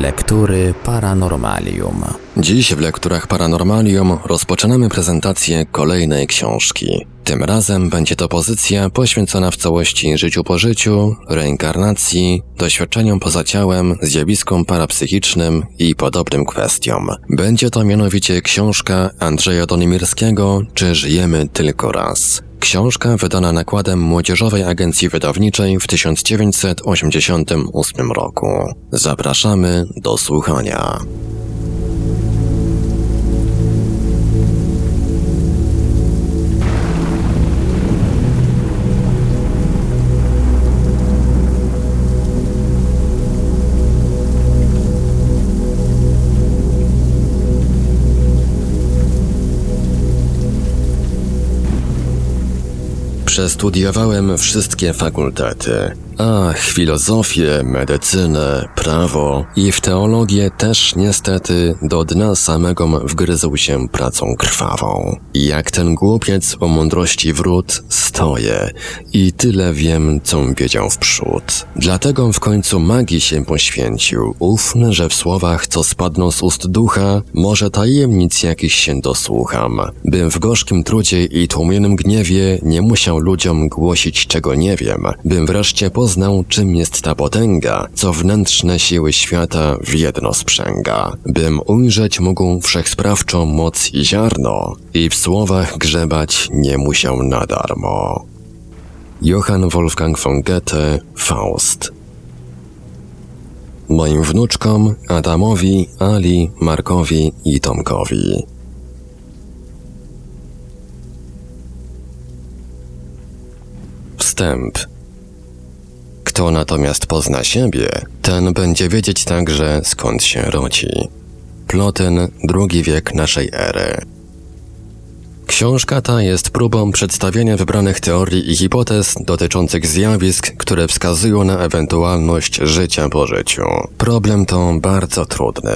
Lektury Paranormalium. Dziś w lekturach Paranormalium rozpoczynamy prezentację kolejnej książki. Tym razem będzie to pozycja poświęcona w całości życiu po życiu, reinkarnacji, doświadczeniom poza ciałem, zjawiskom parapsychicznym i podobnym kwestiom. Będzie to mianowicie książka Andrzeja Donimirskiego Czy żyjemy tylko raz? Książka wydana nakładem Młodzieżowej Agencji Wydawniczej w 1988 roku. Zapraszamy do słuchania. Przestudiowałem wszystkie fakultety. Ach, filozofię, medycynę, prawo i w teologię też niestety do dna samego wgryzł się pracą krwawą. Jak ten głupiec o mądrości wrót stoję i tyle wiem, co wiedział w przód. Dlatego w końcu magii się poświęcił, ufny, że w słowach, co spadną z ust ducha, może tajemnic jakiś się dosłucham, bym w gorzkim trudzie i tłumionym gniewie nie musiał ludziom głosić, czego nie wiem, bym wreszcie poznał poznał, czym jest ta potęga, co wnętrzne siły świata w jedno sprzęga, bym ujrzeć mógł wszechsprawczą moc i ziarno i w słowach grzebać nie musiał na darmo. Johann Wolfgang von Goethe, Faust Moim wnuczkom Adamowi, Ali, Markowi i Tomkowi. Wstęp kto natomiast pozna siebie, ten będzie wiedzieć także skąd się rodzi. Plotyn, drugi wiek naszej ery. Książka ta jest próbą przedstawienia wybranych teorii i hipotez dotyczących zjawisk, które wskazują na ewentualność życia po życiu. Problem to bardzo trudny.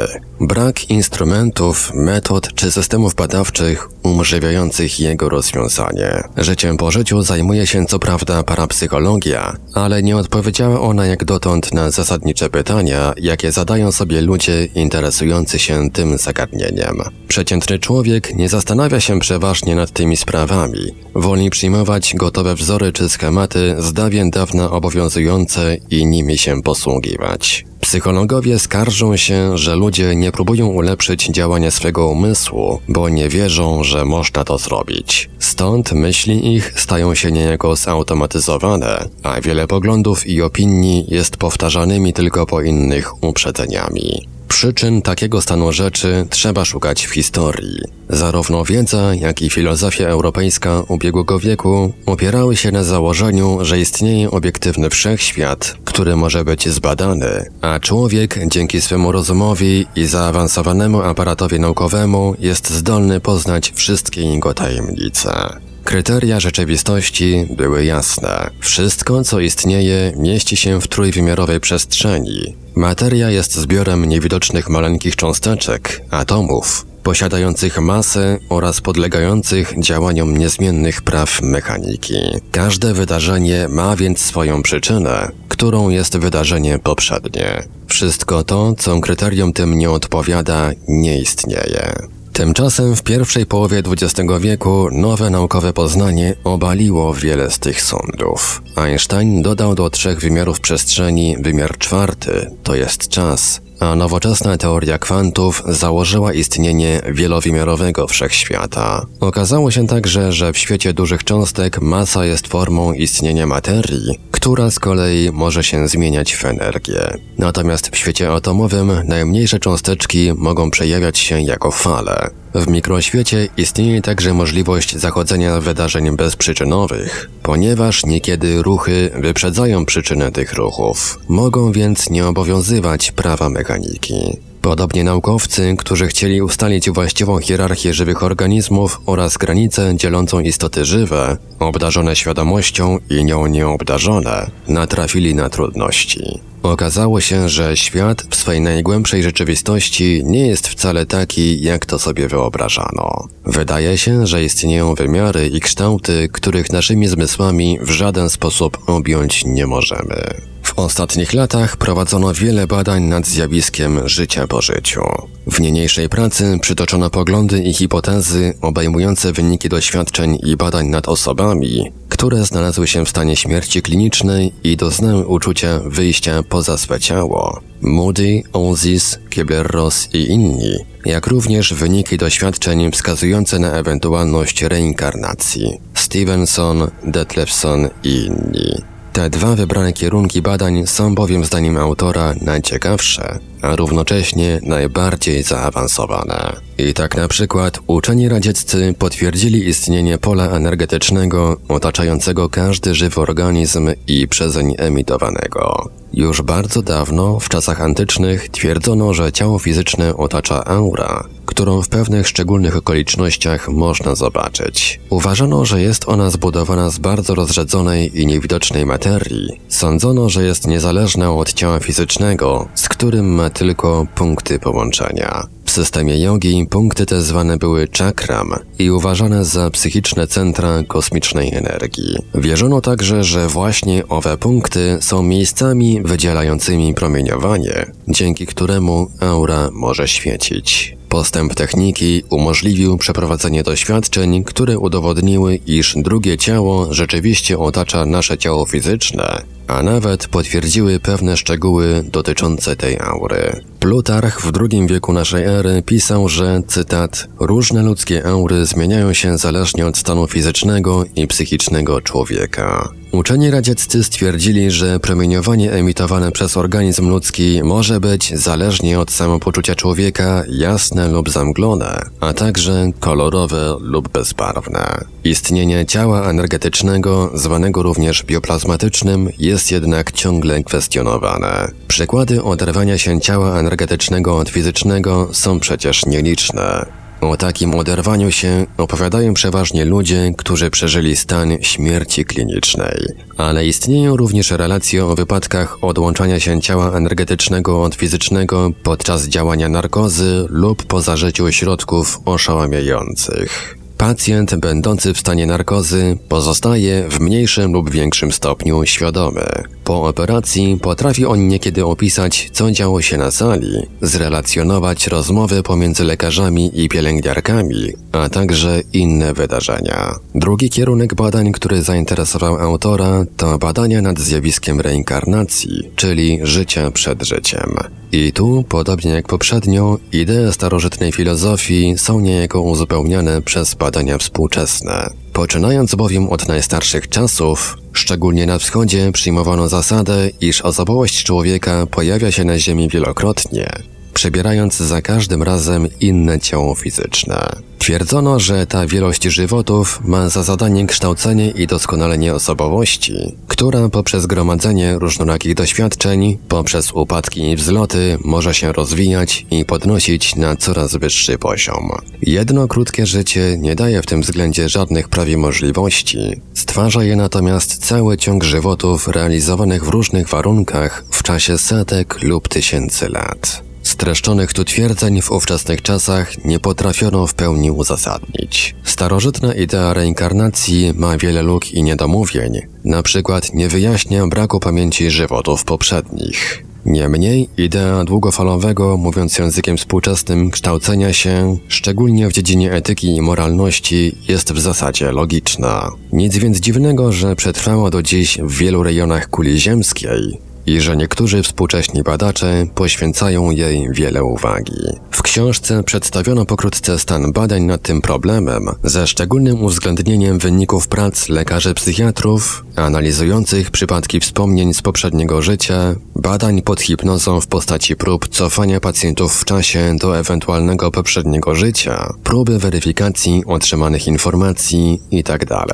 Brak instrumentów, metod czy systemów badawczych umożliwiających jego rozwiązanie. Życiem po życiu zajmuje się co prawda parapsychologia, ale nie odpowiedziała ona jak dotąd na zasadnicze pytania, jakie zadają sobie ludzie interesujący się tym zagadnieniem. Przeciętny człowiek nie zastanawia się przeważnie nad tymi sprawami. Woli przyjmować gotowe wzory czy schematy z dawien dawna obowiązujące i nimi się posługiwać. Psychologowie skarżą się, że ludzie nie próbują ulepszyć działania swego umysłu, bo nie wierzą, że można to zrobić. Stąd myśli ich stają się niejako zautomatyzowane, a wiele poglądów i opinii jest powtarzanymi tylko po innych uprzedzeniami. Przyczyn takiego stanu rzeczy trzeba szukać w historii. Zarówno wiedza, jak i filozofia europejska ubiegłego wieku opierały się na założeniu, że istnieje obiektywny wszechświat, który może być zbadany, a człowiek dzięki swemu rozumowi i zaawansowanemu aparatowi naukowemu jest zdolny poznać wszystkie jego tajemnice. Kryteria rzeczywistości były jasne. Wszystko, co istnieje, mieści się w trójwymiarowej przestrzeni. Materia jest zbiorem niewidocznych maleńkich cząsteczek, atomów, posiadających masę oraz podlegających działaniom niezmiennych praw mechaniki. Każde wydarzenie ma więc swoją przyczynę, którą jest wydarzenie poprzednie. Wszystko to, co kryterium tym nie odpowiada, nie istnieje. Tymczasem w pierwszej połowie XX wieku nowe naukowe poznanie obaliło wiele z tych sądów. Einstein dodał do trzech wymiarów przestrzeni wymiar czwarty, to jest czas, a nowoczesna teoria kwantów założyła istnienie wielowymiarowego wszechświata. Okazało się także, że w świecie dużych cząstek masa jest formą istnienia materii, która z kolei może się zmieniać w energię. Natomiast w świecie atomowym najmniejsze cząsteczki mogą przejawiać się jako fale. W mikroświecie istnieje także możliwość zachodzenia wydarzeń bezprzyczynowych, ponieważ niekiedy ruchy wyprzedzają przyczynę tych ruchów. Mogą więc nie obowiązywać prawa mechaniki. Podobnie naukowcy, którzy chcieli ustalić właściwą hierarchię żywych organizmów oraz granicę dzielącą istoty żywe, obdarzone świadomością i nią nieobdarzone, natrafili na trudności. Okazało się, że świat w swej najgłębszej rzeczywistości nie jest wcale taki, jak to sobie wyobrażano. Wydaje się, że istnieją wymiary i kształty, których naszymi zmysłami w żaden sposób objąć nie możemy. W ostatnich latach prowadzono wiele badań nad zjawiskiem życia po życiu. W niniejszej pracy przytoczono poglądy i hipotezy obejmujące wyniki doświadczeń i badań nad osobami, które znalazły się w stanie śmierci klinicznej i doznały uczucia wyjścia poza swe ciało. Moody, Ozis, Kibler-Ross i inni, jak również wyniki doświadczeń wskazujące na ewentualność reinkarnacji. Stevenson, Detlefson i inni. Te dwa wybrane kierunki badań są bowiem zdaniem autora najciekawsze, a równocześnie najbardziej zaawansowane. I tak na przykład uczeni radzieccy potwierdzili istnienie pola energetycznego otaczającego każdy żywy organizm i przezeń emitowanego. Już bardzo dawno, w czasach antycznych, twierdzono, że ciało fizyczne otacza aura, którą w pewnych szczególnych okolicznościach można zobaczyć. Uważano, że jest ona zbudowana z bardzo rozrzedzonej i niewidocznej materii. Sądzono, że jest niezależna od ciała fizycznego, z którym ma tylko punkty połączenia. W systemie jogi punkty te zwane były czakram i uważane za psychiczne centra kosmicznej energii. Wierzono także, że właśnie owe punkty są miejscami wydzielającymi promieniowanie, dzięki któremu aura może świecić. Postęp techniki umożliwił przeprowadzenie doświadczeń, które udowodniły, iż drugie ciało rzeczywiście otacza nasze ciało fizyczne, a nawet potwierdziły pewne szczegóły dotyczące tej aury. Plutarch w II wieku naszej pisał, że, cytat, różne ludzkie aury zmieniają się zależnie od stanu fizycznego i psychicznego człowieka. Uczeni radzieccy stwierdzili, że promieniowanie emitowane przez organizm ludzki może być, zależnie od samopoczucia człowieka, jasne lub zamglone, a także kolorowe lub bezbarwne. Istnienie ciała energetycznego, zwanego również bioplazmatycznym, jest jednak ciągle kwestionowane. Przykłady oderwania się ciała energetycznego od fizycznego są przecież nieliczne. O takim oderwaniu się opowiadają przeważnie ludzie, którzy przeżyli stan śmierci klinicznej. Ale istnieją również relacje o wypadkach odłączania się ciała energetycznego od fizycznego podczas działania narkozy lub po zażyciu środków oszałamiających. Pacjent będący w stanie narkozy pozostaje w mniejszym lub większym stopniu świadomy. Po operacji potrafi on niekiedy opisać, co działo się na sali, zrelacjonować rozmowy pomiędzy lekarzami i pielęgniarkami, a także inne wydarzenia. Drugi kierunek badań, który zainteresował autora, to badania nad zjawiskiem reinkarnacji, czyli życia przed życiem. I tu, podobnie jak poprzednio, idee starożytnej filozofii są niejako uzupełniane przez badania współczesne. Poczynając bowiem od najstarszych czasów, szczególnie na wschodzie przyjmowano zasadę, iż osobowość człowieka pojawia się na Ziemi wielokrotnie, przebierając za każdym razem inne ciało fizyczne. Twierdzono, że ta wielość żywotów ma za zadanie kształcenie i doskonalenie osobowości, która poprzez gromadzenie różnorakich doświadczeń, poprzez upadki i wzloty może się rozwijać i podnosić na coraz wyższy poziom. Jedno krótkie życie nie daje w tym względzie żadnych prawie możliwości, stwarza je natomiast cały ciąg żywotów realizowanych w różnych warunkach w czasie setek lub tysięcy lat. Streszczonych tu twierdzeń w ówczesnych czasach nie potrafiono w pełni uzasadnić. Starożytna idea reinkarnacji ma wiele luk i niedomówień, na przykład nie wyjaśnia braku pamięci żywotów poprzednich. Niemniej idea długofalowego, mówiąc językiem współczesnym, kształcenia się, szczególnie w dziedzinie etyki i moralności, jest w zasadzie logiczna. Nic więc dziwnego, że przetrwała do dziś w wielu rejonach kuli ziemskiej, i że niektórzy współcześni badacze poświęcają jej wiele uwagi. W książce przedstawiono pokrótce stan badań nad tym problemem, ze szczególnym uwzględnieniem wyników prac lekarzy psychiatrów, analizujących przypadki wspomnień z poprzedniego życia, badań pod hipnozą w postaci prób cofania pacjentów w czasie do ewentualnego poprzedniego życia, próby weryfikacji otrzymanych informacji itd. Tak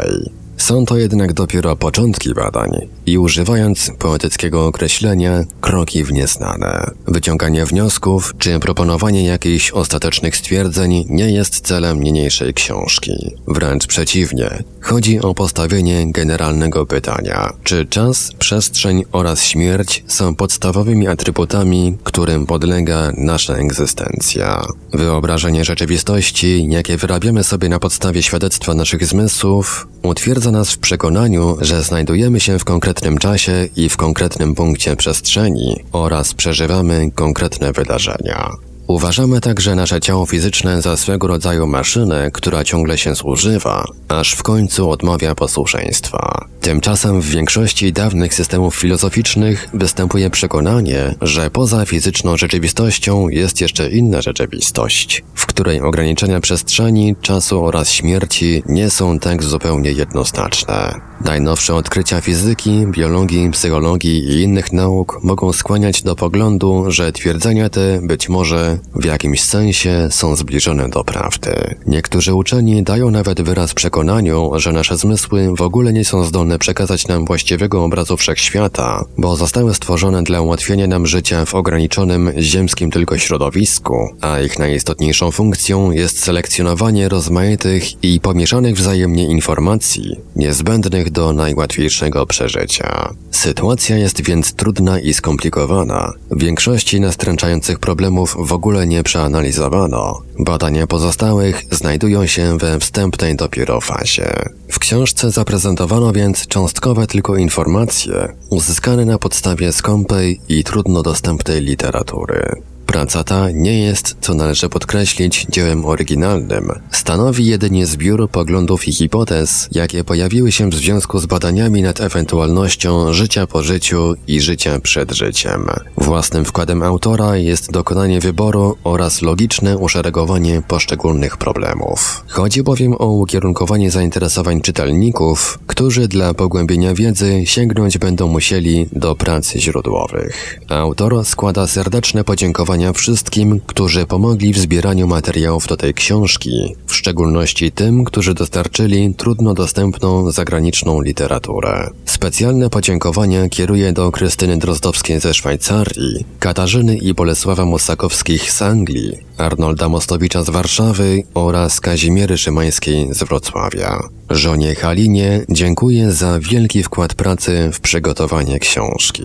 są to jednak dopiero początki badań i używając poetyckiego określenia, kroki w nieznane. Wyciąganie wniosków czy proponowanie jakichś ostatecznych stwierdzeń nie jest celem niniejszej książki. Wręcz przeciwnie, chodzi o postawienie generalnego pytania, czy czas, przestrzeń oraz śmierć są podstawowymi atrybutami, którym podlega nasza egzystencja. Wyobrażenie rzeczywistości, jakie wyrabiamy sobie na podstawie świadectwa naszych zmysłów, utwierdza nas w przekonaniu, że znajdujemy się w konkretnym konkretnym czasie i w konkretnym punkcie przestrzeni oraz przeżywamy konkretne wydarzenia. Uważamy także nasze ciało fizyczne za swego rodzaju maszynę, która ciągle się zużywa, aż w końcu odmawia posłuszeństwa. Tymczasem w większości dawnych systemów filozoficznych występuje przekonanie, że poza fizyczną rzeczywistością jest jeszcze inna rzeczywistość, w której ograniczenia przestrzeni, czasu oraz śmierci nie są tak zupełnie jednoznaczne. Najnowsze odkrycia fizyki, biologii, psychologii i innych nauk mogą skłaniać do poglądu, że twierdzenia te być może w jakimś sensie są zbliżone do prawdy. Niektórzy uczeni dają nawet wyraz przekonaniu, że nasze zmysły w ogóle nie są zdolne przekazać nam właściwego obrazu wszechświata, bo zostały stworzone dla ułatwienia nam życia w ograniczonym ziemskim tylko środowisku, a ich najistotniejszą funkcją jest selekcjonowanie rozmaitych i pomieszanych wzajemnie informacji, niezbędnych do najłatwiejszego przeżycia. Sytuacja jest więc trudna i skomplikowana. W większości nastręczających problemów w ogóle ogóle nie przeanalizowano. Badania pozostałych znajdują się we wstępnej dopiero fazie. W książce zaprezentowano więc cząstkowe tylko informacje uzyskane na podstawie skąpej i trudno dostępnej literatury. Praca ta nie jest, co należy podkreślić, dziełem oryginalnym. Stanowi jedynie zbiór poglądów i hipotez, jakie pojawiły się w związku z badaniami nad ewentualnością życia po życiu i życia przed życiem. Własnym wkładem autora jest dokonanie wyboru oraz logiczne uszeregowanie poszczególnych problemów. Chodzi bowiem o ukierunkowanie zainteresowań czytelników, którzy dla pogłębienia wiedzy sięgnąć będą musieli do prac źródłowych. Autor składa serdeczne podziękowania podziękowania wszystkim, którzy pomogli w zbieraniu materiałów do tej książki, w szczególności tym, którzy dostarczyli trudno dostępną zagraniczną literaturę. Specjalne podziękowania kieruję do Krystyny Drozdowskiej ze Szwajcarii, Katarzyny i Bolesława Mosakowskich z Anglii, Arnolda Mostowicza z Warszawy oraz Kazimiery Szymańskiej z Wrocławia. Żonie Halinie dziękuję za wielki wkład pracy w przygotowanie książki.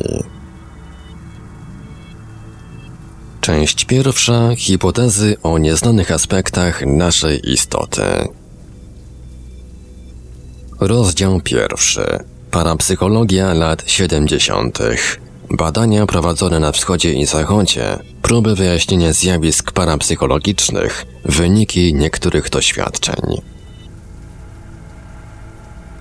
Część pierwsza hipotezy o nieznanych aspektach naszej istoty. Rozdział pierwszy. Parapsychologia lat 70. Badania prowadzone na wschodzie i zachodzie, próby wyjaśnienia zjawisk parapsychologicznych, wyniki niektórych doświadczeń.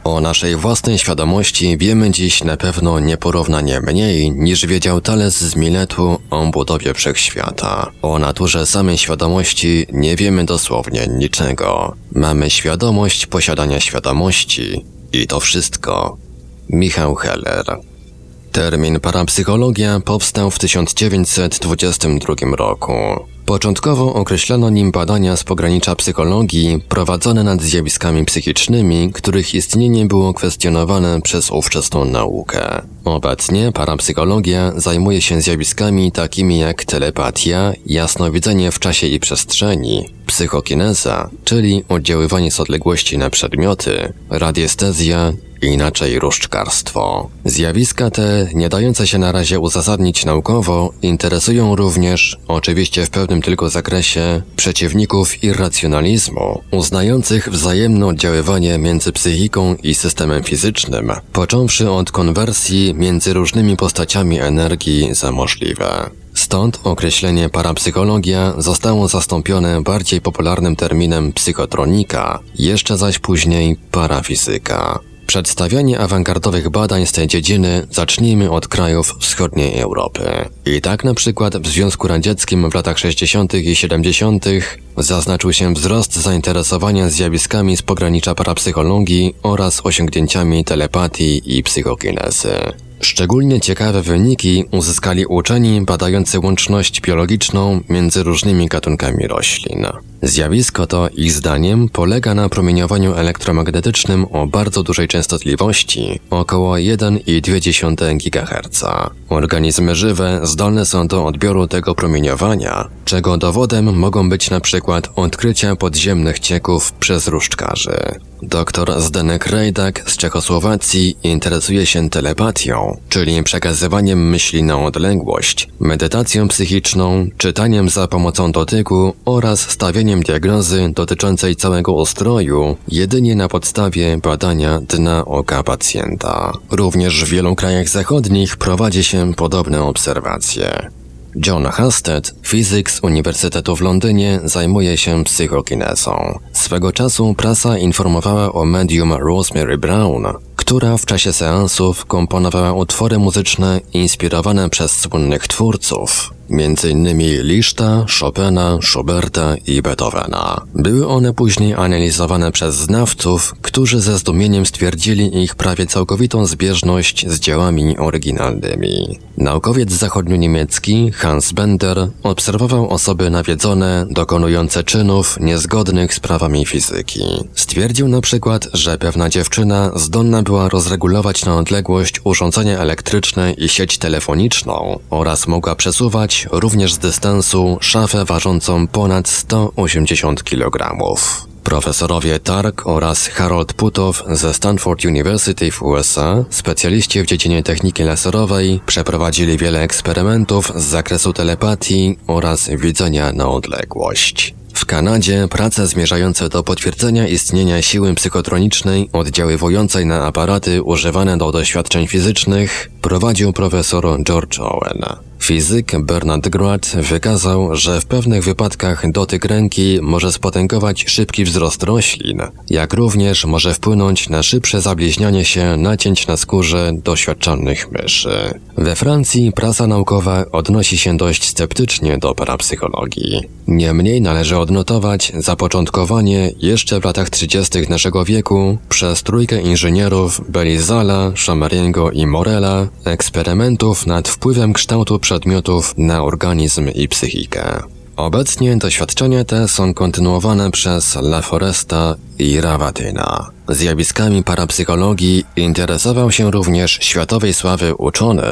O naszej własnej świadomości wiemy dziś na pewno nieporównanie mniej niż wiedział Thales z Miletu o budowie wszechświata. O naturze samej świadomości nie wiemy dosłownie niczego. Mamy świadomość posiadania świadomości i to wszystko. Michał Heller Termin parapsychologia powstał w 1922 roku. Początkowo określono nim badania z pogranicza psychologii prowadzone nad zjawiskami psychicznymi, których istnienie było kwestionowane przez ówczesną naukę. Obecnie parapsychologia zajmuje się zjawiskami takimi jak telepatia, jasnowidzenie w czasie i przestrzeni, psychokineza, czyli oddziaływanie z odległości na przedmioty, radiestezja inaczej różdżkarstwo. Zjawiska te, nie dające się na razie uzasadnić naukowo, interesują również, oczywiście w pewnym tylko zakresie, przeciwników irracjonalizmu, uznających wzajemne oddziaływanie między psychiką i systemem fizycznym, począwszy od konwersji między różnymi postaciami energii za możliwe. Stąd określenie parapsychologia zostało zastąpione bardziej popularnym terminem psychotronika, jeszcze zaś później parafizyka. Przedstawianie awangardowych badań z tej dziedziny zacznijmy od krajów wschodniej Europy. I tak na przykład w Związku Radzieckim w latach 60. i 70. zaznaczył się wzrost zainteresowania zjawiskami z pogranicza parapsychologii oraz osiągnięciami telepatii i psychokinezy. Szczególnie ciekawe wyniki uzyskali uczeni badający łączność biologiczną między różnymi gatunkami roślin. Zjawisko to, ich zdaniem, polega na promieniowaniu elektromagnetycznym o bardzo dużej częstotliwości, około 1,2 GHz. Organizmy żywe zdolne są do odbioru tego promieniowania, czego dowodem mogą być na przykład odkrycia podziemnych cieków przez różdżkarzy. Doktor Zdenek Rejdak z Czechosłowacji interesuje się telepatią, czyli przekazywaniem myśli na odległość, medytacją psychiczną, czytaniem za pomocą dotyku oraz stawieniem diagnozy dotyczącej całego ustroju jedynie na podstawie badania dna oka pacjenta. Również w wielu krajach zachodnich prowadzi się podobne obserwacje. John Hasted, fizyk z Uniwersytetu w Londynie, zajmuje się psychokinezą. Swego czasu prasa informowała o medium Rosemary Brown, która w czasie seansów komponowała utwory muzyczne inspirowane przez słynnych twórców, m.in. Liszta, Chopina, Schuberta i Beethovena. Były one później analizowane przez znawców, którzy ze zdumieniem stwierdzili ich prawie całkowitą zbieżność z dziełami oryginalnymi. Naukowiec zachodnio-niemiecki Hans Bender obserwował osoby nawiedzone dokonujące czynów niezgodnych z prawami fizyki. Stwierdził na przykład, że pewna dziewczyna zdolna była rozregulować na odległość urządzenia elektryczne i sieć telefoniczną oraz mogła przesuwać również z dystansu szafę ważącą ponad 180 kg. Profesorowie Tark oraz Harold Putow ze Stanford University w USA, specjaliści w dziedzinie techniki laserowej, przeprowadzili wiele eksperymentów z zakresu telepatii oraz widzenia na odległość. W Kanadzie prace zmierzające do potwierdzenia istnienia siły psychotronicznej oddziaływującej na aparaty używane do doświadczeń fizycznych prowadził profesor George Owen. Fizyk Bernard Groat wykazał, że w pewnych wypadkach dotyk ręki może spotęgować szybki wzrost roślin, jak również może wpłynąć na szybsze zabliźnianie się nacięć na skórze doświadczonych myszy. We Francji prasa naukowa odnosi się dość sceptycznie do parapsychologii. Niemniej należy odnotować zapoczątkowanie jeszcze w latach 30. naszego wieku przez trójkę inżynierów Belizala, Chamariego i Morela eksperymentów nad wpływem kształtu przedmiotów na organizm i psychikę. Obecnie doświadczenia te są kontynuowane przez La Foresta i Rawatyna. Zjawiskami parapsychologii interesował się również światowej sławy uczony,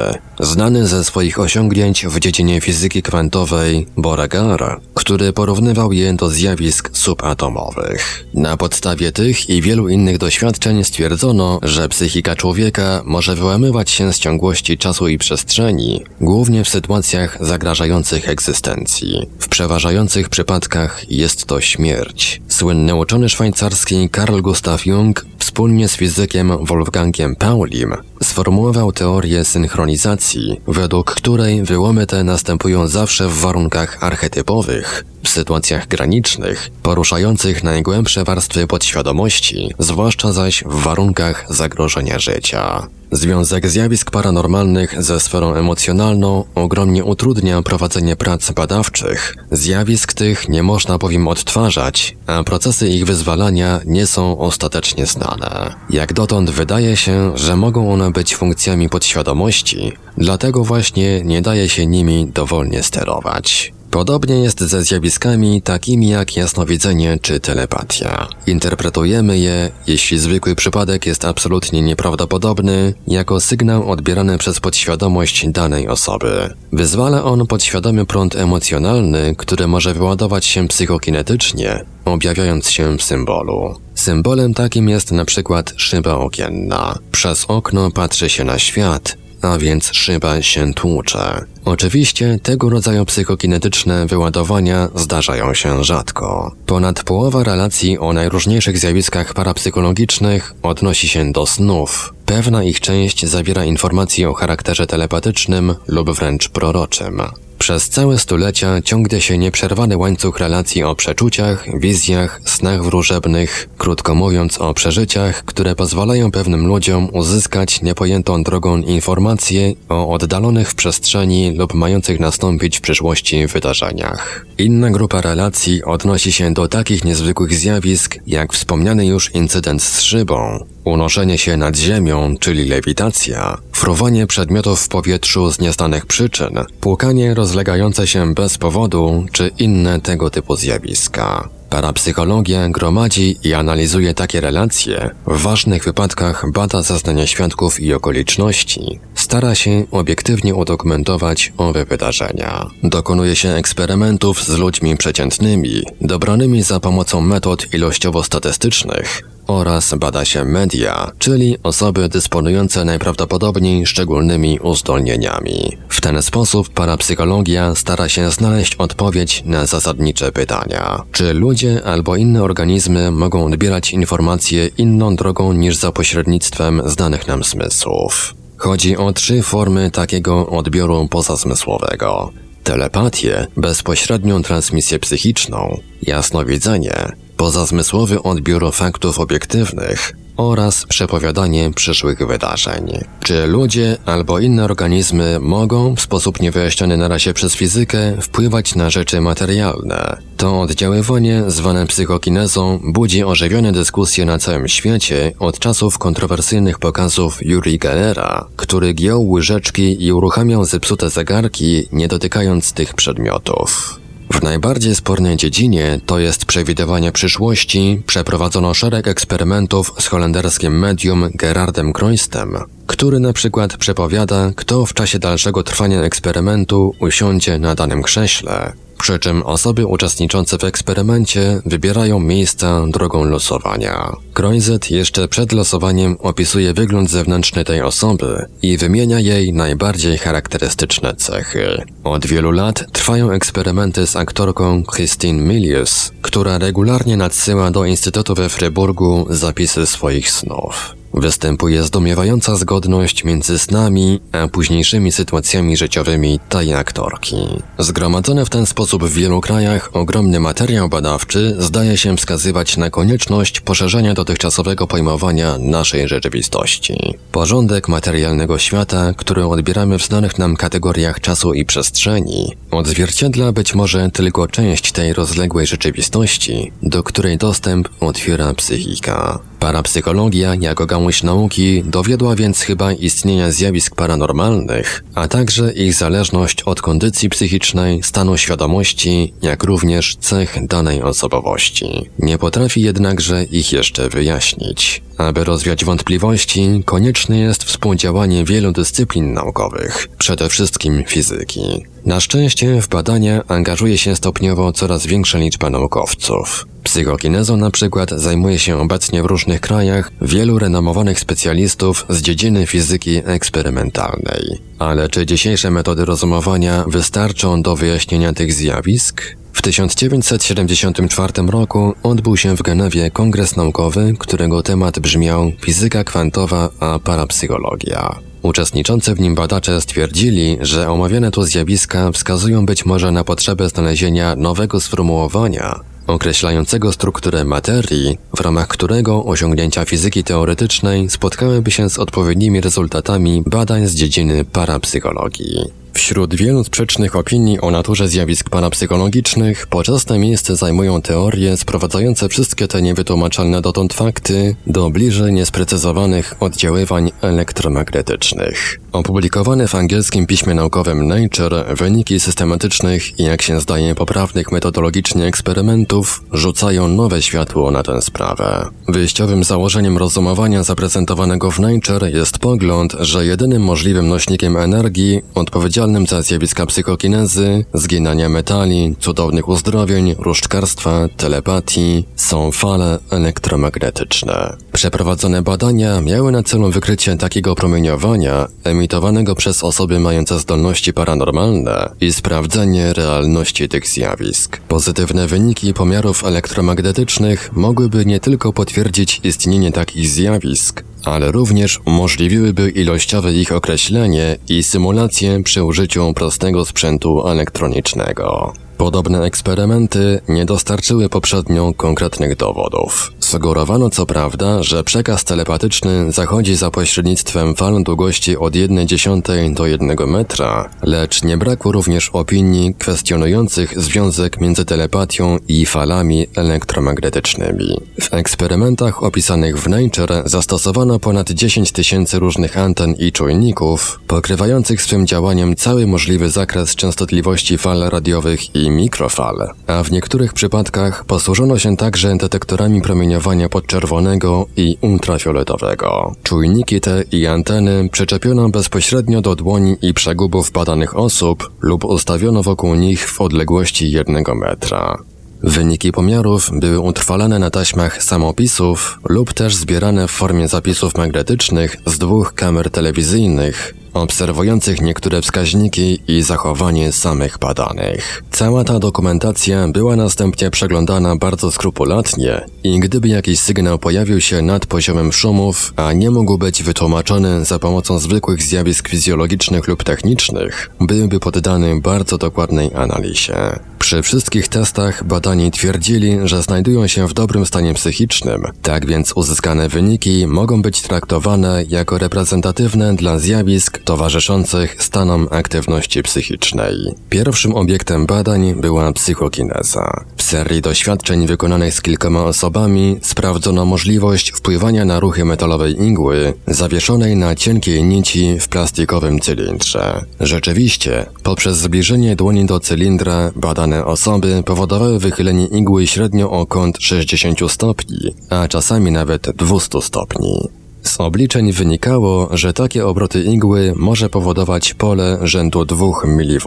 znany ze swoich osiągnięć w dziedzinie fizyki kwantowej Beauregard, który porównywał je do zjawisk subatomowych. Na podstawie tych i wielu innych doświadczeń stwierdzono, że psychika człowieka może wyłamywać się z ciągłości czasu i przestrzeni, głównie w sytuacjach zagrażających egzystencji. W przeważających przypadkach jest to śmierć. Słynny uczony szwajcarski Carl Gustav Jung wspólnie z fizykiem Wolfgangiem Paulim sformułował teorię synchronizacji, według której wyłomy te następują zawsze w warunkach archetypowych, w sytuacjach granicznych, poruszających najgłębsze warstwy podświadomości, zwłaszcza zaś w warunkach zagrożenia życia. Związek zjawisk paranormalnych ze sferą emocjonalną ogromnie utrudnia prowadzenie prac badawczych. Zjawisk tych nie można bowiem odtwarzać, a procesy ich wyzwalania nie są ostatecznie znane. Jak dotąd wydaje się, że mogą one być funkcjami podświadomości, dlatego właśnie nie daje się nimi dowolnie sterować. Podobnie jest ze zjawiskami takimi jak jasnowidzenie czy telepatia. Interpretujemy je, jeśli zwykły przypadek jest absolutnie nieprawdopodobny, jako sygnał odbierany przez podświadomość danej osoby. Wyzwala on podświadomy prąd emocjonalny, który może wyładować się psychokinetycznie, objawiając się w symbolu. Symbolem takim jest na przykład szyba okienna. Przez okno patrzy się na świat, a więc szyba się tłucze. Oczywiście tego rodzaju psychokinetyczne wyładowania zdarzają się rzadko. Ponad połowa relacji o najróżniejszych zjawiskach parapsychologicznych odnosi się do snów. Pewna ich część zawiera informacje o charakterze telepatycznym lub wręcz proroczym. Przez całe stulecia ciągnie się nieprzerwany łańcuch relacji o przeczuciach, wizjach, snach wróżebnych, krótko mówiąc o przeżyciach, które pozwalają pewnym ludziom uzyskać niepojętą drogą informacje o oddalonych w przestrzeni lub mających nastąpić w przyszłości wydarzeniach. Inna grupa relacji odnosi się do takich niezwykłych zjawisk, jak wspomniany już incydent z szybą, unoszenie się nad ziemią, czyli lewitacja, fruwanie przedmiotów w powietrzu z nieznanych przyczyn, płukanie rozlegające się bez powodu, czy inne tego typu zjawiska. Parapsychologia gromadzi i analizuje takie relacje, w ważnych wypadkach bada zeznania świadków i okoliczności, stara się obiektywnie udokumentować owe wydarzenia. Dokonuje się eksperymentów z ludźmi przeciętnymi, dobranymi za pomocą metod ilościowo-statystycznych, oraz bada się media, czyli osoby dysponujące najprawdopodobniej szczególnymi uzdolnieniami. W ten sposób parapsychologia stara się znaleźć odpowiedź na zasadnicze pytania. Czy ludzie albo inne organizmy mogą odbierać informacje inną drogą niż za pośrednictwem znanych nam zmysłów? Chodzi o trzy formy takiego odbioru pozazmysłowego. Telepatię, bezpośrednią transmisję psychiczną, jasnowidzenie, pozazmysłowy odbiór faktów obiektywnych oraz przepowiadanie przyszłych wydarzeń. Czy ludzie albo inne organizmy mogą w sposób niewyjaśniony na razie przez fizykę wpływać na rzeczy materialne? To oddziaływanie, zwane psychokinezą, budzi ożywione dyskusje na całym świecie od czasów kontrowersyjnych pokazów Yuri Gellera, który giął łyżeczki i uruchamiał zepsute zegarki, nie dotykając tych przedmiotów. W najbardziej spornej dziedzinie, to jest przewidywanie przyszłości, przeprowadzono szereg eksperymentów z holenderskim medium Gerardem Kroistem, który na przykład przepowiada, kto w czasie dalszego trwania eksperymentu usiądzie na danym krześle, przy czym osoby uczestniczące w eksperymencie wybierają miejsca drogą losowania. Kroizet jeszcze przed losowaniem opisuje wygląd zewnętrzny tej osoby i wymienia jej najbardziej charakterystyczne cechy. Od wielu lat trwają eksperymenty z aktorką Christine Milius, która regularnie nadsyła do Instytutu we Fryburgu zapisy swoich snów. Występuje zdumiewająca zgodność między snami a późniejszymi sytuacjami życiowymi tej aktorki. Zgromadzony w ten sposób w wielu krajach ogromny materiał badawczy zdaje się wskazywać na konieczność poszerzenia dotychczasowego pojmowania naszej rzeczywistości. Porządek materialnego świata, który odbieramy w znanych nam kategoriach czasu i przestrzeni, odzwierciedla być może tylko część tej rozległej rzeczywistości, do której dostęp otwiera psychika. Parapsychologia jako gałąź nauki dowiodła więc chyba istnienia zjawisk paranormalnych, a także ich zależność od kondycji psychicznej, stanu świadomości, jak również cech danej osobowości. Nie potrafi jednakże ich jeszcze wyjaśnić. Aby rozwiać wątpliwości, konieczne jest współdziałanie wielu dyscyplin naukowych, przede wszystkim fizyki. Na szczęście w badania angażuje się stopniowo coraz większa liczba naukowców. Psychokinezą na przykład zajmuje się obecnie w różnych krajach wielu renomowanych specjalistów z dziedziny fizyki eksperymentalnej. Ale czy dzisiejsze metody rozumowania wystarczą do wyjaśnienia tych zjawisk? W 1974 roku odbył się w Genewie kongres naukowy, którego temat brzmiał fizyka kwantowa a parapsychologia. Uczestniczący w nim badacze stwierdzili, że omawiane tu zjawiska wskazują być może na potrzebę znalezienia nowego sformułowania, określającego strukturę materii, w ramach którego osiągnięcia fizyki teoretycznej spotkałyby się z odpowiednimi rezultatami badań z dziedziny parapsychologii. Wśród wielu sprzecznych opinii o naturze zjawisk parapsychologicznych poczasne miejsce zajmują teorie sprowadzające wszystkie te niewytłumaczalne dotąd fakty do bliżej niesprecyzowanych oddziaływań elektromagnetycznych. Opublikowane w angielskim piśmie naukowym Nature wyniki systematycznych i jak się zdaje poprawnych metodologicznie eksperymentów rzucają nowe światło na tę sprawę. Wyjściowym założeniem rozumowania zaprezentowanego w Nature jest pogląd, że jedynym możliwym nośnikiem energii odpowiedzialnym odpowiedzialnym za zjawiska psychokinezy, zginania metali, cudownych uzdrowień, różdżkarstwa, telepatii są fale elektromagnetyczne. Przeprowadzone badania miały na celu wykrycie takiego promieniowania emitowanego przez osoby mające zdolności paranormalne i sprawdzenie realności tych zjawisk. Pozytywne wyniki pomiarów elektromagnetycznych mogłyby nie tylko potwierdzić istnienie takich zjawisk, ale również umożliwiłyby ilościowe ich określenie i symulację przy użyciu prostego sprzętu elektronicznego. Podobne eksperymenty nie dostarczyły poprzednio konkretnych dowodów. Sugerowano co prawda, że przekaz telepatyczny zachodzi za pośrednictwem fal długości od 1,1 do 1 metra, lecz nie brakło również opinii kwestionujących związek między telepatią i falami elektromagnetycznymi. W eksperymentach opisanych w Nature zastosowano ponad 10 tysięcy różnych anten i czujników, pokrywających swym działaniem cały możliwy zakres częstotliwości fal radiowych i mikrofal, a w niektórych przypadkach posłużono się także detektorami promieniowania podczerwonego i ultrafioletowego. Czujniki te i anteny przyczepiono bezpośrednio do dłoni i przegubów badanych osób lub ustawiono wokół nich w odległości jednego metra. Wyniki pomiarów były utrwalane na taśmach samopisów lub też zbierane w formie zapisów magnetycznych z dwóch kamer telewizyjnych, obserwujących niektóre wskaźniki i zachowanie samych badanych. Cała ta dokumentacja była następnie przeglądana bardzo skrupulatnie i gdyby jakiś sygnał pojawił się nad poziomem szumów, a nie mógł być wytłumaczony za pomocą zwykłych zjawisk fizjologicznych lub technicznych, byłby poddany bardzo dokładnej analizie. Przy wszystkich testach badani twierdzili, że znajdują się w dobrym stanie psychicznym, tak więc uzyskane wyniki mogą być traktowane jako reprezentatywne dla zjawisk towarzyszących stanom aktywności psychicznej. Pierwszym obiektem badań była psychokineza. W serii doświadczeń wykonanych z kilkoma osobami sprawdzono możliwość wpływania na ruchy metalowej igły zawieszonej na cienkiej nici w plastikowym cylindrze. Rzeczywiście, poprzez zbliżenie dłoni do cylindra badane osoby powodowały wychylenie igły średnio o kąt 60 stopni, a czasami nawet 200 stopni. Z obliczeń wynikało, że takie obroty igły może powodować pole rzędu 2 mV.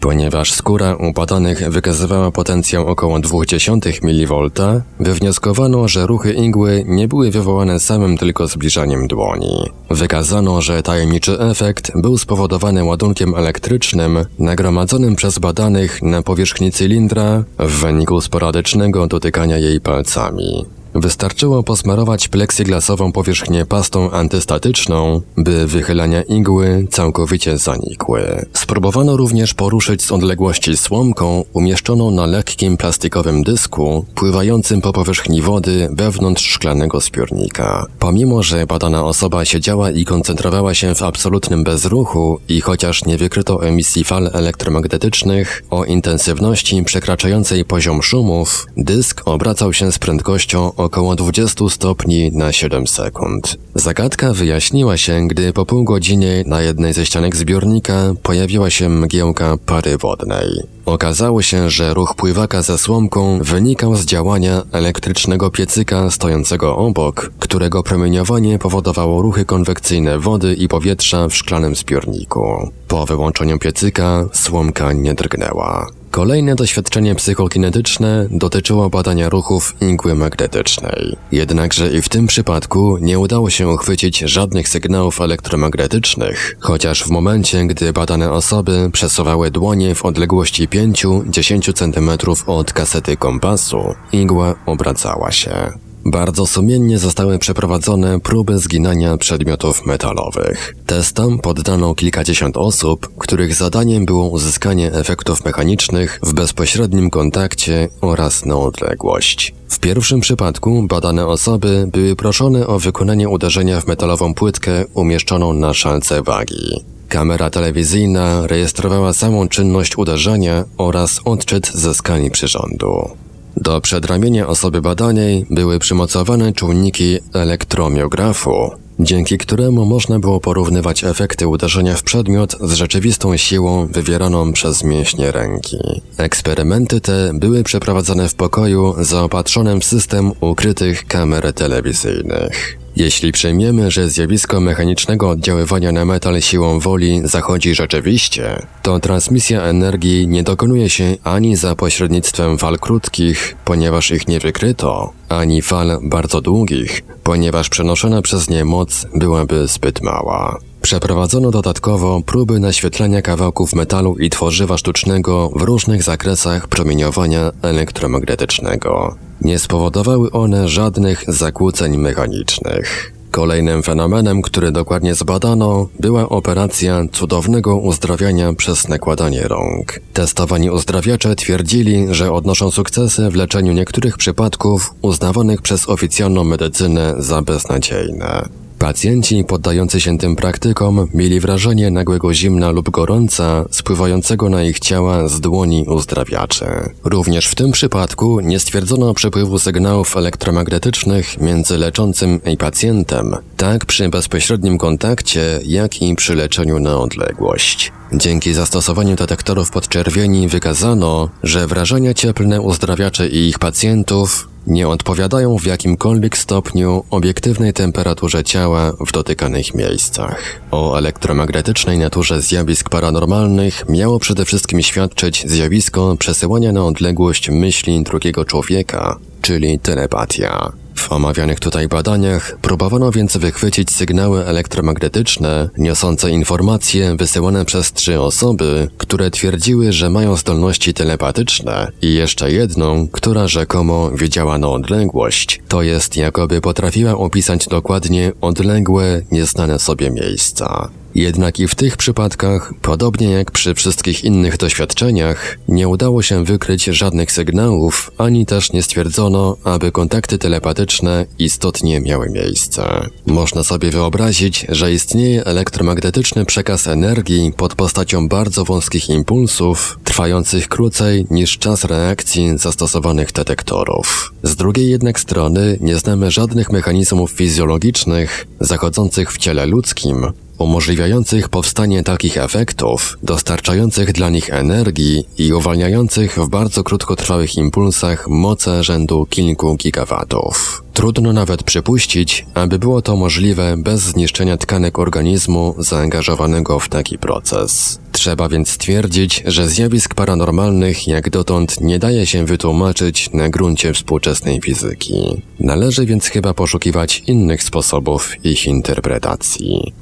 Ponieważ skóra badanych wykazywała potencjał około 0,2 mV, wywnioskowano, że ruchy igły nie były wywołane samym tylko zbliżaniem dłoni. Wykazano, że tajemniczy efekt był spowodowany ładunkiem elektrycznym nagromadzonym przez badanych na powierzchni cylindra w wyniku sporadycznego dotykania jej palcami. Wystarczyło posmarować pleksiglasową powierzchnię pastą antystatyczną, by wychylania igły całkowicie zanikły. Spróbowano również poruszyć z odległości słomką umieszczoną na lekkim plastikowym dysku, pływającym po powierzchni wody wewnątrz szklanego zbiornika. Pomimo, że badana osoba siedziała i koncentrowała się w absolutnym bezruchu i chociaż nie wykryto emisji fal elektromagnetycznych o intensywności przekraczającej poziom szumów, dysk obracał się z prędkością około 20 stopni na 7 sekund. Zagadka wyjaśniła się, gdy po pół godzinie na jednej ze ścianek zbiornika pojawiła się mgiełka pary wodnej. Okazało się, że ruch pływaka ze słomką wynikał z działania elektrycznego piecyka stojącego obok, którego promieniowanie powodowało ruchy konwekcyjne wody i powietrza w szklanym zbiorniku. Po wyłączeniu piecyka słomka nie drgnęła. Kolejne doświadczenie psychokinetyczne dotyczyło badania ruchów igły magnetycznej. Jednakże i w tym przypadku nie udało się uchwycić żadnych sygnałów elektromagnetycznych, chociaż w momencie, gdy badane osoby przesuwały dłonie w odległości 5-10 cm od kasety kompasu, igła obracała się. Bardzo sumiennie zostały przeprowadzone próby zginania przedmiotów metalowych. Testom poddano kilkadziesiąt osób, których zadaniem było uzyskanie efektów mechanicznych w bezpośrednim kontakcie oraz na odległość. W pierwszym przypadku badane osoby były proszone o wykonanie uderzenia w metalową płytkę umieszczoną na szalce wagi. Kamera telewizyjna rejestrowała samą czynność uderzenia oraz odczyt ze skali przyrządu. Do przedramienia osoby badanej były przymocowane czujniki elektromiografu, dzięki któremu można było porównywać efekty uderzenia w przedmiot z rzeczywistą siłą wywieraną przez mięśnie ręki. Eksperymenty te były przeprowadzane w pokoju zaopatrzonym w system ukrytych kamer telewizyjnych. Jeśli przyjmiemy, że zjawisko mechanicznego oddziaływania na metal siłą woli zachodzi rzeczywiście, to transmisja energii nie dokonuje się ani za pośrednictwem fal krótkich, ponieważ ich nie wykryto, ani fal bardzo długich, ponieważ przenoszona przez nie moc byłaby zbyt mała. Przeprowadzono dodatkowo próby naświetlania kawałków metalu i tworzywa sztucznego w różnych zakresach promieniowania elektromagnetycznego. Nie spowodowały one żadnych zakłóceń mechanicznych. Kolejnym fenomenem, który dokładnie zbadano, była operacja cudownego uzdrawiania przez nakładanie rąk. Testowani uzdrawiacze twierdzili, że odnoszą sukcesy w leczeniu niektórych przypadków uznawanych przez oficjalną medycynę za beznadziejne. Pacjenci poddający się tym praktykom mieli wrażenie nagłego zimna lub gorąca spływającego na ich ciała z dłoni uzdrawiaczy. Również w tym przypadku nie stwierdzono przepływu sygnałów elektromagnetycznych między leczącym i pacjentem, tak przy bezpośrednim kontakcie, jak i przy leczeniu na odległość. Dzięki zastosowaniu detektorów podczerwieni wykazano, że wrażenia cieplne uzdrawiaczy i ich pacjentów nie odpowiadają w jakimkolwiek stopniu obiektywnej temperaturze ciała w dotykanych miejscach. O elektromagnetycznej naturze zjawisk paranormalnych miało przede wszystkim świadczyć zjawisko przesyłania na odległość myśli drugiego człowieka, czyli telepatia. W omawianych tutaj badaniach próbowano więc wychwycić sygnały elektromagnetyczne niosące informacje wysyłane przez trzy osoby, które twierdziły, że mają zdolności telepatyczne i jeszcze jedną, która rzekomo wiedziała na odległość, to jest jakoby potrafiła opisać dokładnie odległe, nieznane sobie miejsca. Jednak i w tych przypadkach, podobnie jak przy wszystkich innych doświadczeniach, nie udało się wykryć żadnych sygnałów, ani też nie stwierdzono, aby kontakty telepatyczne istotnie miały miejsce. Można sobie wyobrazić, że istnieje elektromagnetyczny przekaz energii pod postacią bardzo wąskich impulsów, trwających krócej niż czas reakcji zastosowanych detektorów. Z drugiej jednak strony nie znamy żadnych mechanizmów fizjologicznych zachodzących w ciele ludzkim, umożliwiających powstanie takich efektów, dostarczających dla nich energii i uwalniających w bardzo krótkotrwałych impulsach moce rzędu kilku gigawatów. Trudno nawet przypuścić, aby było to możliwe bez zniszczenia tkanek organizmu zaangażowanego w taki proces. Trzeba więc stwierdzić, że zjawisk paranormalnych jak dotąd nie daje się wytłumaczyć na gruncie współczesnej fizyki. Należy więc chyba poszukiwać innych sposobów ich interpretacji.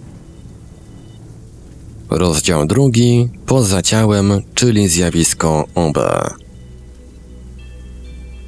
Rozdział drugi poza ciałem, czyli zjawisko OB.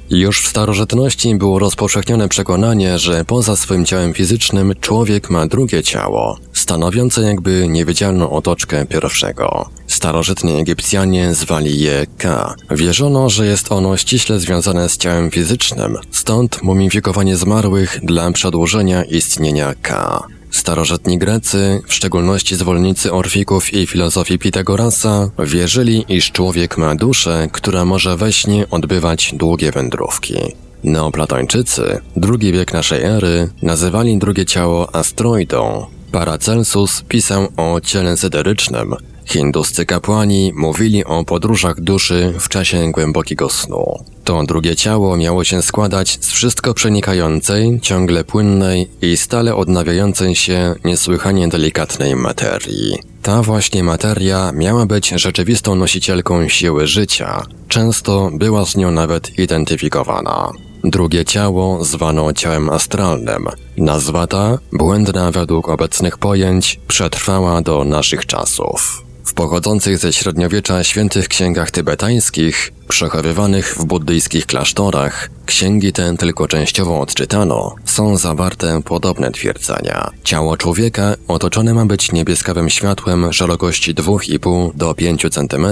Już w starożytności było rozpowszechnione przekonanie, że poza swoim ciałem fizycznym człowiek ma drugie ciało, stanowiące jakby niewidzialną otoczkę pierwszego. Starożytni Egipcjanie zwali je K. Wierzono, że jest ono ściśle związane z ciałem fizycznym, stąd mumifikowanie zmarłych dla przedłużenia istnienia K. Starożytni Grecy, w szczególności zwolennicy Orfików i filozofii Pitagorasa, wierzyli, iż człowiek ma duszę, która może we śnie odbywać długie wędrówki. Neoplatończycy, drugi wiek naszej ery, nazywali drugie ciało astroidą. Paracelsus pisał o ciele syderycznym, Hinduscy kapłani mówili o podróżach duszy w czasie głębokiego snu. To drugie ciało miało się składać z wszystko przenikającej, ciągle płynnej i stale odnawiającej się niesłychanie delikatnej materii. Ta właśnie materia miała być rzeczywistą nosicielką siły życia, często była z nią nawet identyfikowana. Drugie ciało zwano ciałem astralnym. Nazwa ta, błędna według obecnych pojęć, przetrwała do naszych czasów. W pochodzących ze średniowiecza świętych księgach tybetańskich, przechowywanych w buddyjskich klasztorach, księgi te tylko częściowo odczytano, są zawarte podobne twierdzenia. Ciało człowieka otoczone ma być niebieskawym światłem szerokości 2,5 do 5 cm,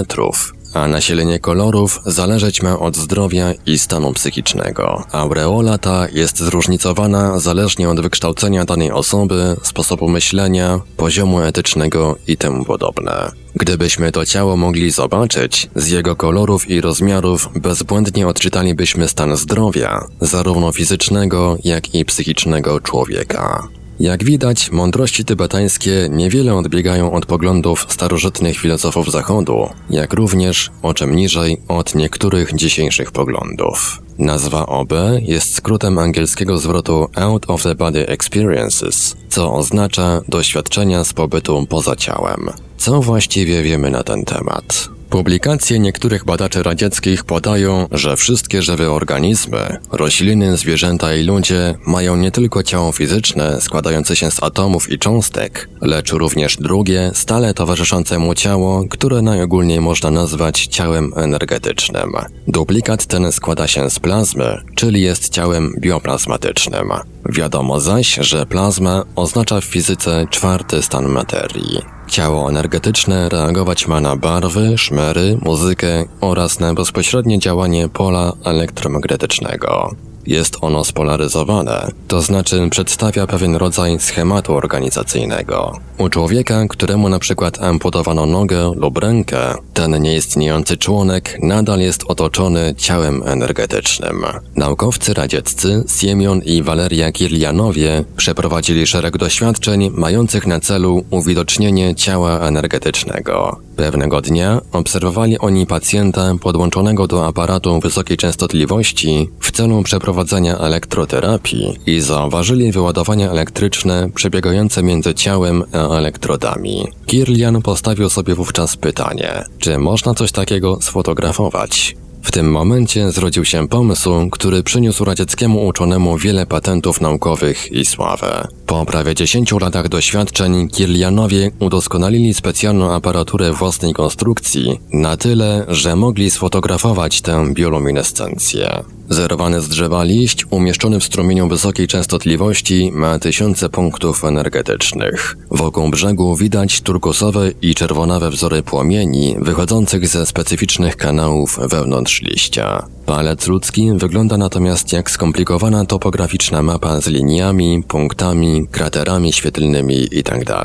a nasilenie kolorów zależeć ma od zdrowia i stanu psychicznego. Aureola ta jest zróżnicowana zależnie od wykształcenia danej osoby, sposobu myślenia, poziomu etycznego i temu podobne. Gdybyśmy to ciało mogli zobaczyć, z jego kolorów i rozmiarów bezbłędnie odczytalibyśmy stan zdrowia, zarówno fizycznego, jak i psychicznego człowieka. Jak widać, mądrości tybetańskie niewiele odbiegają od poglądów starożytnych filozofów Zachodu, jak również, o czym niżej, od niektórych dzisiejszych poglądów. Nazwa OB jest skrótem angielskiego zwrotu Out of the Body Experiences, co oznacza doświadczenia z pobytu poza ciałem. Co właściwie wiemy na ten temat? Publikacje niektórych badaczy radzieckich podają, że wszystkie żywe organizmy, rośliny, zwierzęta i ludzie mają nie tylko ciało fizyczne składające się z atomów i cząstek, lecz również drugie, stale towarzyszące mu ciało, które najogólniej można nazwać ciałem energetycznym. Duplikat ten składa się z plazmy, czyli jest ciałem bioplazmatycznym. Wiadomo zaś, że plazma oznacza w fizyce czwarty stan materii. Ciało energetyczne reagować ma na barwy, szmery, muzykę oraz na bezpośrednie działanie pola elektromagnetycznego. Jest ono spolaryzowane, to znaczy przedstawia pewien rodzaj schematu organizacyjnego. U człowieka, któremu na przykład amputowano nogę lub rękę, ten nieistniejący członek nadal jest otoczony ciałem energetycznym. Naukowcy radzieccy Siemion i Waleria Kirlianowie przeprowadzili szereg doświadczeń mających na celu uwidocznienie ciała energetycznego. Pewnego dnia obserwowali oni pacjenta podłączonego do aparatu wysokiej częstotliwości w celu przeprowadzenia przeprowadzenia elektroterapii i zauważyli wyładowania elektryczne przebiegające między ciałem a elektrodami. Kirlian postawił sobie wówczas pytanie, czy można coś takiego sfotografować. W tym momencie zrodził się pomysł, który przyniósł radzieckiemu uczonemu wiele patentów naukowych i sławę. Po prawie 10 latach doświadczeń Kirlianowie udoskonalili specjalną aparaturę własnej konstrukcji na tyle, że mogli sfotografować tę bioluminescencję. Zerowany z drzewa liść, umieszczony w strumieniu wysokiej częstotliwości, ma tysiące punktów energetycznych. Wokół brzegu widać turkusowe i czerwonawe wzory płomieni wychodzących ze specyficznych kanałów wewnątrz liścia. Palec ludzki wygląda natomiast jak skomplikowana topograficzna mapa z liniami, punktami, kraterami świetlnymi itd.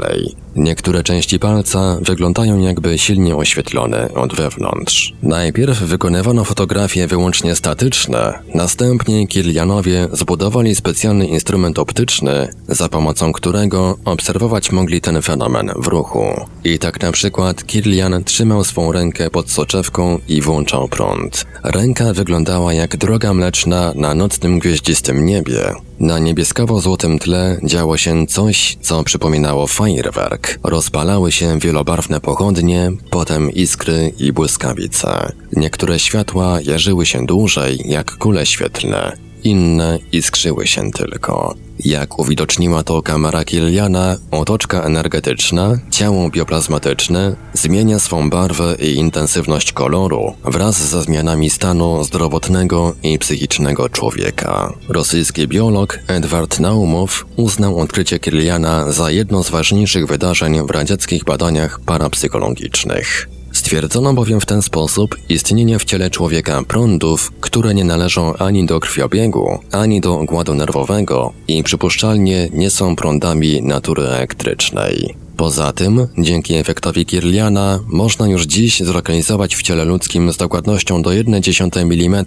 Niektóre części palca wyglądają jakby silnie oświetlone od wewnątrz. Najpierw wykonywano fotografie wyłącznie statyczne, następnie Kirlianowie zbudowali specjalny instrument optyczny, za pomocą którego obserwować mogli ten fenomen w ruchu. I tak na przykład Kirlian trzymał swą rękę pod soczewką i włączał prąd. Ręka wyglądała jak droga mleczna na nocnym gwieździstym niebie. Na niebieskawo-złotym tle działo się coś, co przypominało fajerwerk. Rozpalały się wielobarwne pochodnie, potem iskry i błyskawice. Niektóre światła jarzyły się dłużej, jak kule świetlne, inne iskrzyły się tylko. Jak uwidoczniła to kamera Kiliana, otoczka energetyczna, ciało bioplazmatyczne zmienia swą barwę i intensywność koloru wraz ze zmianami stanu zdrowotnego i psychicznego człowieka. Rosyjski biolog Edward Naumow uznał odkrycie Kiliana za jedno z ważniejszych wydarzeń w radzieckich badaniach parapsychologicznych. Stwierdzono bowiem w ten sposób istnienie w ciele człowieka prądów, które nie należą ani do krwiobiegu, ani do układu nerwowego i przypuszczalnie nie są prądami natury elektrycznej. Poza tym, dzięki efektowi Kirliana, można już dziś zlokalizować w ciele ludzkim z dokładnością do 1,1 mm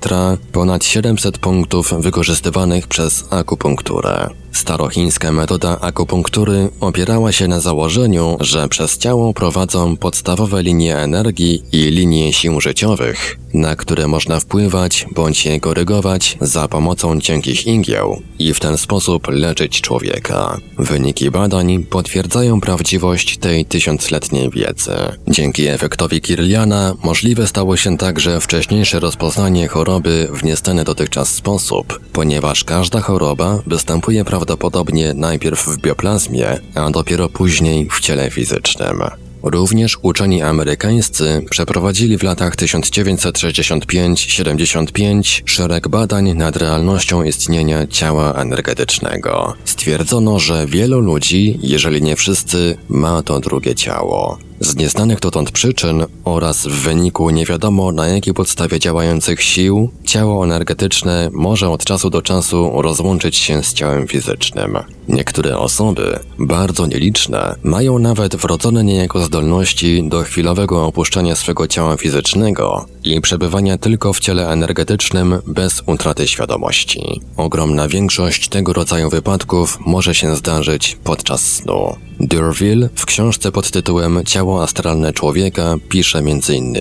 ponad 700 punktów wykorzystywanych przez akupunkturę. Starochińska metoda akupunktury opierała się na założeniu, że przez ciało prowadzą podstawowe linie energii i linie sił życiowych, na które można wpływać bądź je korygować za pomocą cienkich ingieł i w ten sposób leczyć człowieka. Wyniki badań potwierdzają prawdziwość tej tysiącletniej wiedzy. Dzięki efektowi Kirliana możliwe stało się także wcześniejsze rozpoznanie choroby w niestany dotychczas sposób, ponieważ każda choroba występuje prawdopodobnie najpierw w bioplazmie, a dopiero później w ciele fizycznym. Również uczeni amerykańscy przeprowadzili w latach 1965-75 szereg badań nad realnością istnienia ciała energetycznego. Stwierdzono, że wielu ludzi, jeżeli nie wszyscy, ma to drugie ciało. Z nieznanych dotąd przyczyn oraz w wyniku nie wiadomo na jakiej podstawie działających sił, ciało energetyczne może od czasu do czasu rozłączyć się z ciałem fizycznym. Niektóre osoby, bardzo nieliczne, mają nawet wrodzone niejako zdolności do chwilowego opuszczenia swego ciała fizycznego i przebywania tylko w ciele energetycznym bez utraty świadomości. Ogromna większość tego rodzaju wypadków może się zdarzyć podczas snu. Durville w książce pod tytułem Ciało astralne człowieka pisze m.in.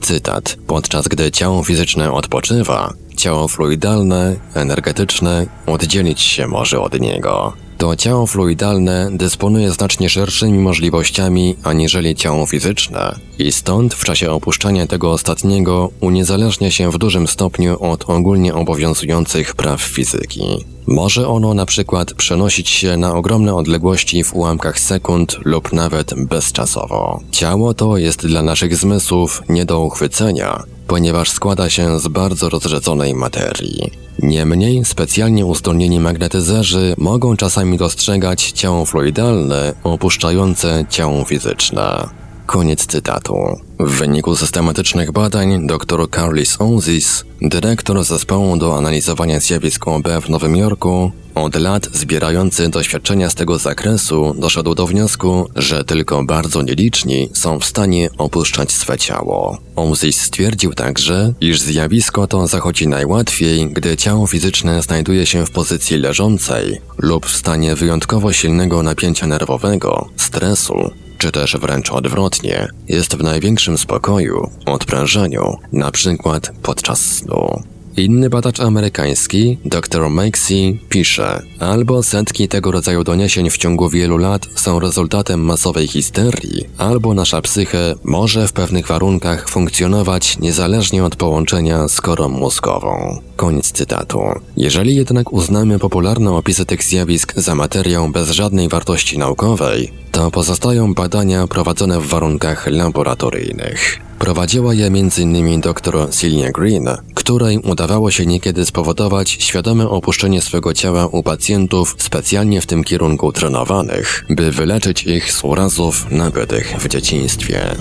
Cytat: Podczas gdy ciało fizyczne odpoczywa, ciało fluidalne, energetyczne oddzielić się może od niego. To ciało fluidalne dysponuje znacznie szerszymi możliwościami aniżeli ciało fizyczne i stąd w czasie opuszczania tego ostatniego uniezależnia się w dużym stopniu od ogólnie obowiązujących praw fizyki. Może ono na przykład przenosić się na ogromne odległości w ułamkach sekund lub nawet bezczasowo. Ciało to jest dla naszych zmysłów nie do uchwycenia, ponieważ składa się z bardzo rozrzedzonej materii. Niemniej specjalnie uzdolnieni magnetyzerzy mogą czasami dostrzegać ciało fluidalne opuszczające ciało fizyczne. Koniec cytatu. W wyniku systematycznych badań dr Carlis Ozis, dyrektor zespołu do analizowania zjawisk OB w Nowym Jorku, od lat zbierający doświadczenia z tego zakresu, doszedł do wniosku, że tylko bardzo nieliczni są w stanie opuszczać swe ciało. Ozis stwierdził także, iż zjawisko to zachodzi najłatwiej, gdy ciało fizyczne znajduje się w pozycji leżącej lub w stanie wyjątkowo silnego napięcia nerwowego, stresu czy też wręcz odwrotnie, jest w największym spokoju, odprężeniu, na przykład podczas snu. Inny badacz amerykański, dr Maxey, pisze, albo setki tego rodzaju doniesień w ciągu wielu lat są rezultatem masowej histerii, albo nasza psyche może w pewnych warunkach funkcjonować niezależnie od połączenia z korą mózgową. Koniec cytatu. Jeżeli jednak uznamy popularne opisy tych zjawisk za materiał bez żadnej wartości naukowej, to pozostają badania prowadzone w warunkach laboratoryjnych. Prowadziła je m.in. dr Celia Green, której udawało się niekiedy spowodować świadome opuszczenie swego ciała u pacjentów specjalnie w tym kierunku trenowanych, by wyleczyć ich z urazów nabytych w dzieciństwie.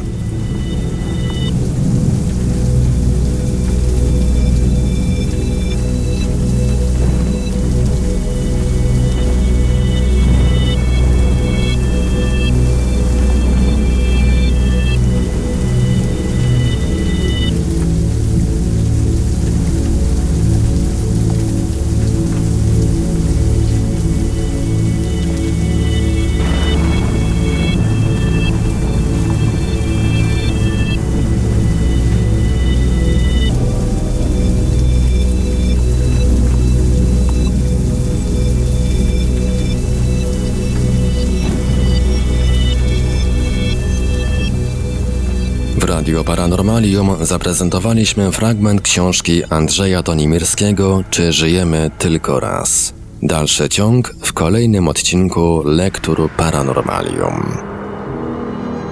Paranormalium zaprezentowaliśmy fragment książki Andrzeja Tonimirskiego Czy żyjemy tylko raz? Dalszy ciąg w kolejnym odcinku Lektur Paranormalium.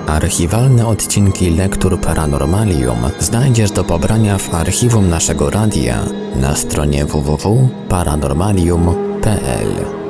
Archiwalne odcinki Lektur Paranormalium znajdziesz do pobrania w archiwum naszego radia na stronie www.paranormalium.pl.